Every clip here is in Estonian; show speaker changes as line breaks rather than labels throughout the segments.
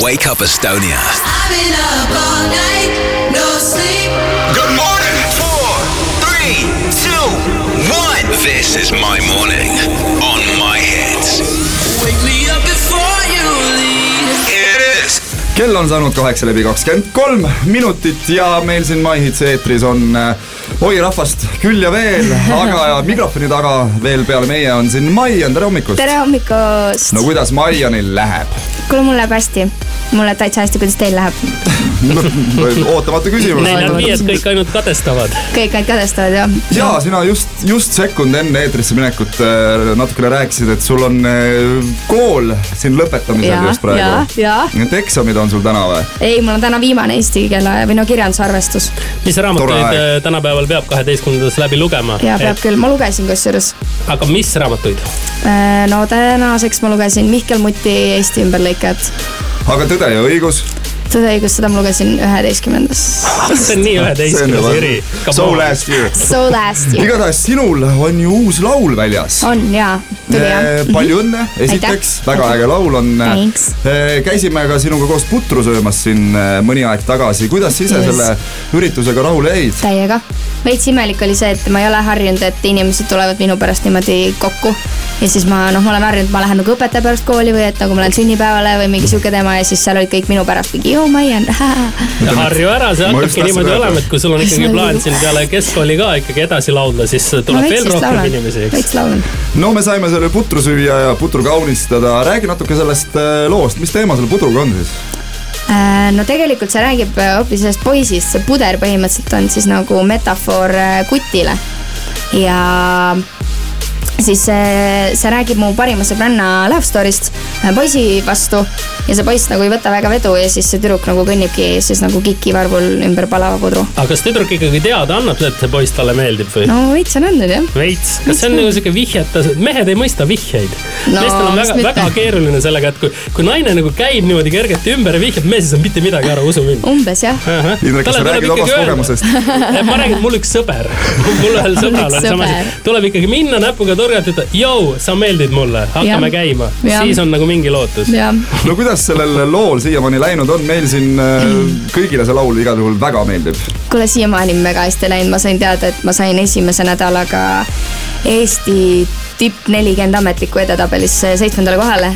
Wake Up Estonia.
I've been up all night, no sleep.
Good morning. Four, three, two, one. This is my morning on my hits.
Wake me up before you leave.
It is.
kell on saanud kaheksa läbi kakskümmend kolm minutit ja meil siin MyHitsi eetris on äh, oi rahvast küll ja veel, aga mikrofoni taga veel peale meie on siin Maian, tere hommikust.
tere hommikust
no kuidas Maianil läheb?
kuule, mul läheb hästi. mul läheb täitsa hästi, kuidas teil läheb?
ootamatu küsimus.
Neil on viied kõik ainult kadestavad.
kõik ainult kadestavad jah?
ja sina just, just sekund enne eetrisse minekut äh, natukene rääkisid, et sul on äh, kool siin lõpetamisel
ja
just, praegu. Need eksamid on sul täna või?
ei, mul on täna viimane eesti keele või no kirjandusarvestus
mis raamatuid äh, tänapäeval peab kaheteistkümnendas läbi lugema?
ja peab küll, ma lugesin kusjuures.
aga mis raamatuid?
no tänaseks ma lugesin Mihkel Muti Eesti ümberlõikajat.
aga Tõde ja õigus.
Tõde ja õigus, seda ma lugesin üheteistkümnendas.
see on nii üheteistkümnes Jüri.
So last year.
So last year.
igatahes sinul on ju uus laul väljas.
on jaa, tuli jah.
Eh, palju õnne, esiteks, väga äge laul on.
Thanks.
käisime ka sinuga koos putru söömas siin eh, mõni aeg tagasi, kuidas sa ise
Yes.
selle üritusega rahule jäid?
täiega. veits imelik oli see, et ma ei ole harjunud, et inimesed tulevad minu pärast niimoodi kokku. ja siis ma noh, ma olen harjunud, ma lähen nagu õpetaja pärast kooli või et nagu ma lähen sünnipäevale või mingi sihuke teema ja siis seal olid kõik minu pärast mingi joo, Maian.
harju ära, see hakkabki niimoodi olema, et kui sul on ikkagi plaan siin peale keskkooli ka ikkagi edasi laulda, siis tuleb veel rohkem inimesi, eks.
veits laulan.
no me saime selle putru süüa ja putru kaunistada, räägi natuke sellest eh, loost, mis teema selle pudruga on siis?
Äh, no tegelikult see räägib äh, hoopis sellest poisist, see puder põhimõtteliselt on siis nagu metafoor äh, kutile. ja siis see, see räägib mu parima sõbranna love story'st poisi vastu ja see poiss nagu ei võta väga vedu ja siis see tüdruk nagu kõnnibki siis nagu kikivarvul ümber palava pudru.
aga kas tüdruk ikkagi teada annab, et see poiss talle meeldib või?
no veits on andnud jah.
veits, kas see on nagu siuke vihjeta, mehed ei mõista vihjeid
No,
meestel on väga, väga keeruline sellega, et kui, kui naine nagu käib niimoodi kergelt ümber ja vihjab, mees ei saa mitte midagi aru, usu mind.
umbes jah.
Indrek, kas sa räägid omast kogemusest?
ma räägin, mul üks sõber, mul ühel sõbral on sama asi tuleb ikkagi minna näpuga torgata, ütleda, jõu, sa meeldid mulle, hakkame
Jah.
käima, siis on nagu mingi lootus.
no kuidas sellel lool siiamaani läinud on, meil siin eh, kõigile see laul igal juhul väga meeldib.
kuule siiamaani on väga hästi läinud, ma sain teada, et ma sain esimese nädalaga Eesti tipp nelikümmend ametliku edetabelisse seitsmendale kohale.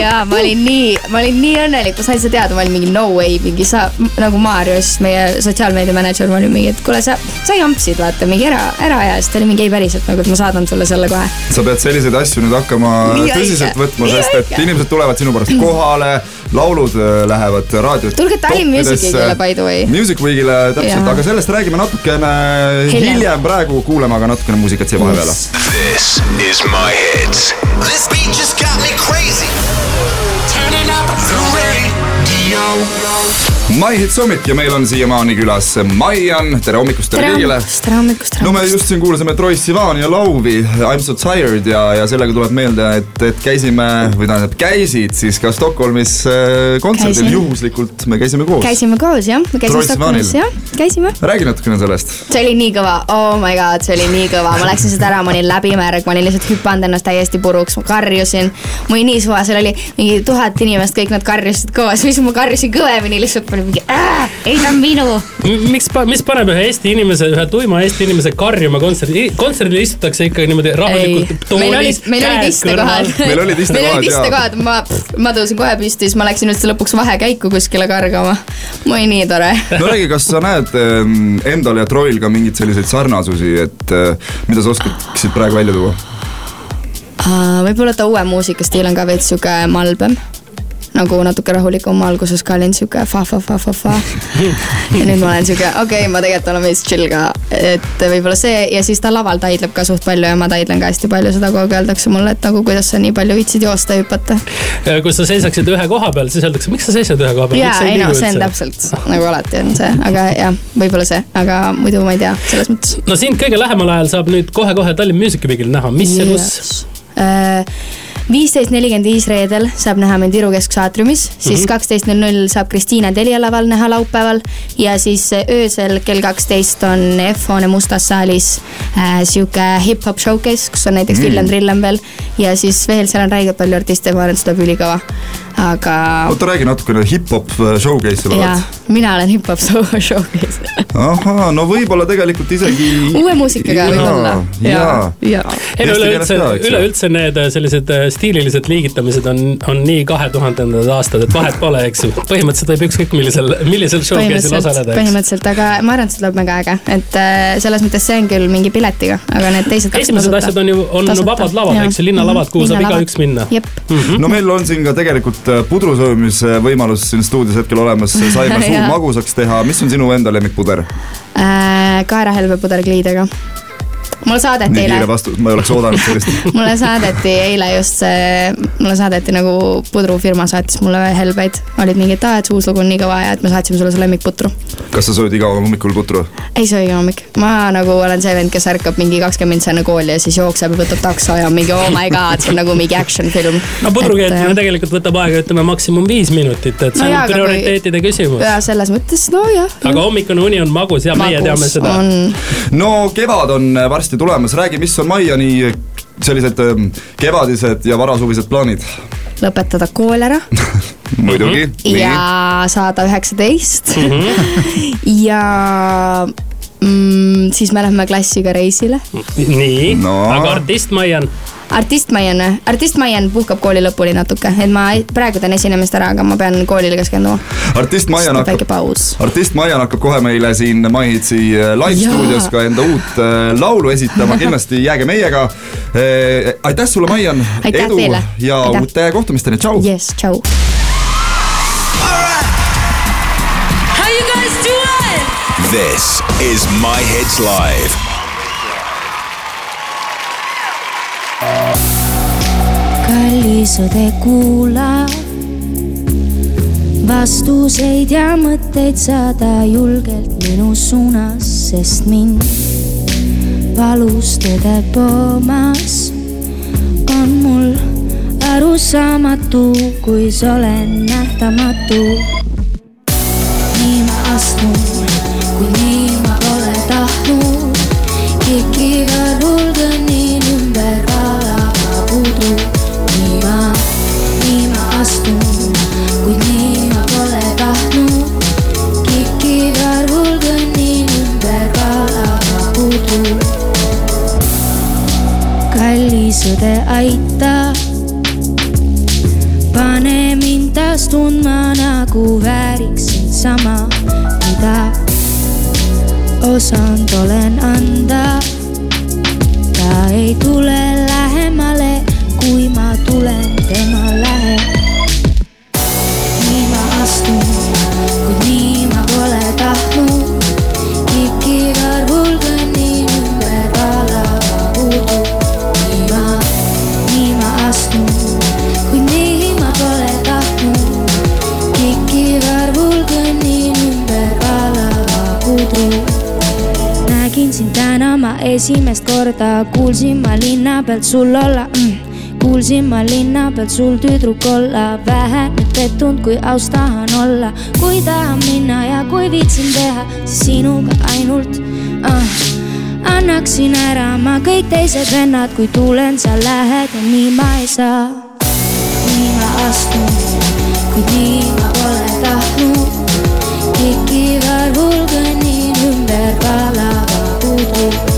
Ja ma olin nii, ma olin nii õnnelik, ma sain seda teada, ma olin mingi no way, mingi sa nagu Maarjo, siis meie sotsiaalmeedia mänedžer, ma olin mingi, et kuule, sa, sa jampsid, vaata mingi ära, ära aja, siis ta oli mingi ei päriselt nagu, et ma saadan sulle selle kohe.
sa pead selliseid asju nüüd hakkama
Nii õige.
tõsiselt võtma,
Nii
sest et
õige.
inimesed tulevad sinu pärast kohale, laulud äh, lähevad raadios.
Tulge Tallinn Music Weekile, by the way.
Music Weekile täpselt,
Jaa.
aga sellest räägime natukene
Hiljem.
hiljem, praegu kuulame aga natukene muusikat siia vahepeale.
This is my hits. This beat just got me crazy. Turning up the radio.
My Hit Summit ja meil on siiamaani külas Maian, tere hommikust teile
tere
kõigile.
hommikust, tere hommikust, tere
no me
hommikust.
just siin kuulasime Troye Sivani ja Lauvi I m so tired ja, ja sellega tuleb meelde, et, et käisime või tähendab käisid siis ka Stockholmis äh, kontserdil juhuslikult, me käisime koos.
käisime koos jah, me käisime
Troye
Stockholmis jah, käisime.
räägi natukene sellest.
see oli nii kõva, oh my god, see oli nii kõva, ma läksin seda ära, ma olin läbimärg, ma olin lihtsalt hüpanud ennast täiesti puruks, ma karjusin. mul oli nii suva, seal oli mingi tuhat inimest, kõik nad karjusid koos, siis ma karjusin kõvemini, lihtsalt ma olin mingi, ei ta on minu.
miks, mis paneb ühe Eesti inimese, ühe tuima Eesti inimese karjuma kontserdi, kontserdil istutakse ikka niimoodi rahulikult.
meil olid, meil olid istekohad.
Meil olid istekohad,
ma, ma tõusin kohe püsti, siis ma läksin üldse lõpuks vahekäiku kuskile kargama. oli nii tore.
no räägi, kas sa näed ähm, endal ja Troil ka mingeid selliseid sarnasusi, et äh, mida sa oskaksid praegu välja tuua?
võib-olla ta uue muusikastiil on ka veits sihuke malbem nagu natuke rahulikum, alguses ka olin sihuke fa-fa-fa-fa-fa. ja nüüd ma olen sihuke, okei okay,, ma tegelikult olen veits chill ka, et võib-olla see ja siis ta laval taidleb ka suht palju ja ma taidlen ka hästi palju seda, kogu aeg öeldakse mulle, et nagu kuidas sa nii palju viitsid joosta ja hüpata.
kui sa seisaksid ühe koha peal, siis öeldakse, miks sa seisad ühe koha peal.
ja ei no see on. täpselt nagu alati on see, aga jah, võib-olla see, aga muidu ma ei tea, selles mõttes.
no sind kõige lähemal ajal saab nüüd kohe-kohe Tallinn Music Weekil näha, mis ja kus?
Viisteist nelikümmend viis reedel saab näha mind Viru Kesksaatrumis, siis kaksteist null null saab Kristiina Telia laval näha laupäeval ja siis öösel kell kaksteist on F-hoone mustas saalis äh, sihuke hip-hop showcase, kus on näiteks mm. Villem Trillem veel ja siis veel seal on räigelt palju artiste, ma arvan, et see tuleb ülikõva. aga
oota, räägi natukene hip-hop showcase'il
jaa
oled.,
mina olen hip-hop show- showcase.
ahhaa, no võib-olla tegelikult isegi
uue muusikaga võib-olla.
ei no üleüldse üleüldse need äh, sellised äh, stiililised liigitamised on, on nii kahe tuhandendad aastad, et vahet pole, eks ju. põhimõtteliselt võib ükskõik millisel, millisel showcase'il osaleda,
põhimõtteliselt, aga ma arvan, et see tuleb väga äge, et äh, selles mõttes see on küll mingi piletiga, aga need teised
esimesed asjad on ju, on vabad lavad, eks ju, linnalavad, kuhu saab igaüks minna.
jep,
no meil on siin ka tegelikult äh, pudru söömise võimalus siin stuudios hetkel olemas, saime
Jaa.
magusaks teha, mis on sinu enda lemmikpuder?
äh, kaerahelbepuder kliidega. Mulle saadeti
nii kiire
eile,
vastus, ma ei oleks oodanud sellist.
mulle saadeti eile just see, mulle saadeti nagu pudrufirma saatis mulle helbeid, olid mingi, et aa, et su uus lugu on nii kõva ja et me saatsime sulle su lemmikputru.
kas sa sööd iga hommikul putru?
ei söö iga hommik, ma nagu olen see vend, kes ärkab mingi kakskümmend minutit enne kooli ja siis jookseb ja võtab takso ja mingi oh my god, see on nagu mingi action film.
no pudru keetmine tegelikult võtab aega, ütleme maksimum viis minutit, et see
No
on
jaa, aga kui-
prioriteetide küsimus.
ja selles mõttes, nojah.
aga hommikune uni on magus ja meie teame seda.
on
no kevad on äh, varsti tulemas, räägi, mis on Maiani sellised ähm, kevadised ja varasuvised plaanid?
lõpetada kool ära
muidugi, nii,
ja saada üheksateist. ja mm, siis me lähme klassiga reisile.
nii
No.
aga artist Maian,
artist Maian, artist Maian puhkab kooli lõpuni natuke, et ma praegu teen esinemist ära, aga ma pean koolile keskenduma.
artist Maian
väike
hakkab,
paus.
artist Maian hakkab kohe meile siin MyHitsi äh, live stuudios ka enda uut äh, laulu esitama, kindlasti jääge meiega. aitäh sulle, Maian, edu
teile.
ja
Aitäh.
uute kohtumisteni, tšau.
jess, tšau.
How you guys doing?
This is My Hits Live.
õde, kuula vastuseid ja mõtteid saada julgelt minu suunas, sest mind valus tõde poomas on mul arusaamatu, kuis olen nähtamatu. Osanud olen anda. ta ei tule esimest korda, kuulsin ma linna pealt sul olla mm.. kuulsin ma linna pealt sul tüdruk olla, vähe nüüd pettunud, kui aus tahan olla. kui tahan minna ja kui viitsin teha, siis sinuga ainult uh.. annaksin ära ma kõik teised vennad, kui tulen, sa lähed ja nii ma ei saa. nii ma astun, kuid nii ma pole tahtnud kikivad hulgõnnin ümber kalava pudru.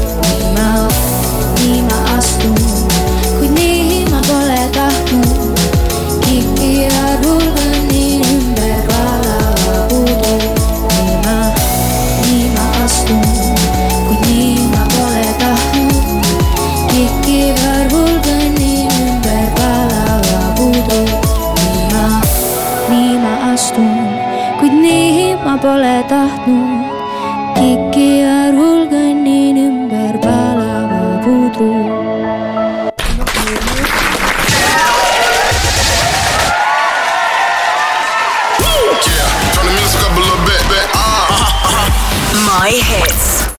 Music up a little bit, bit. Ah.
My hits.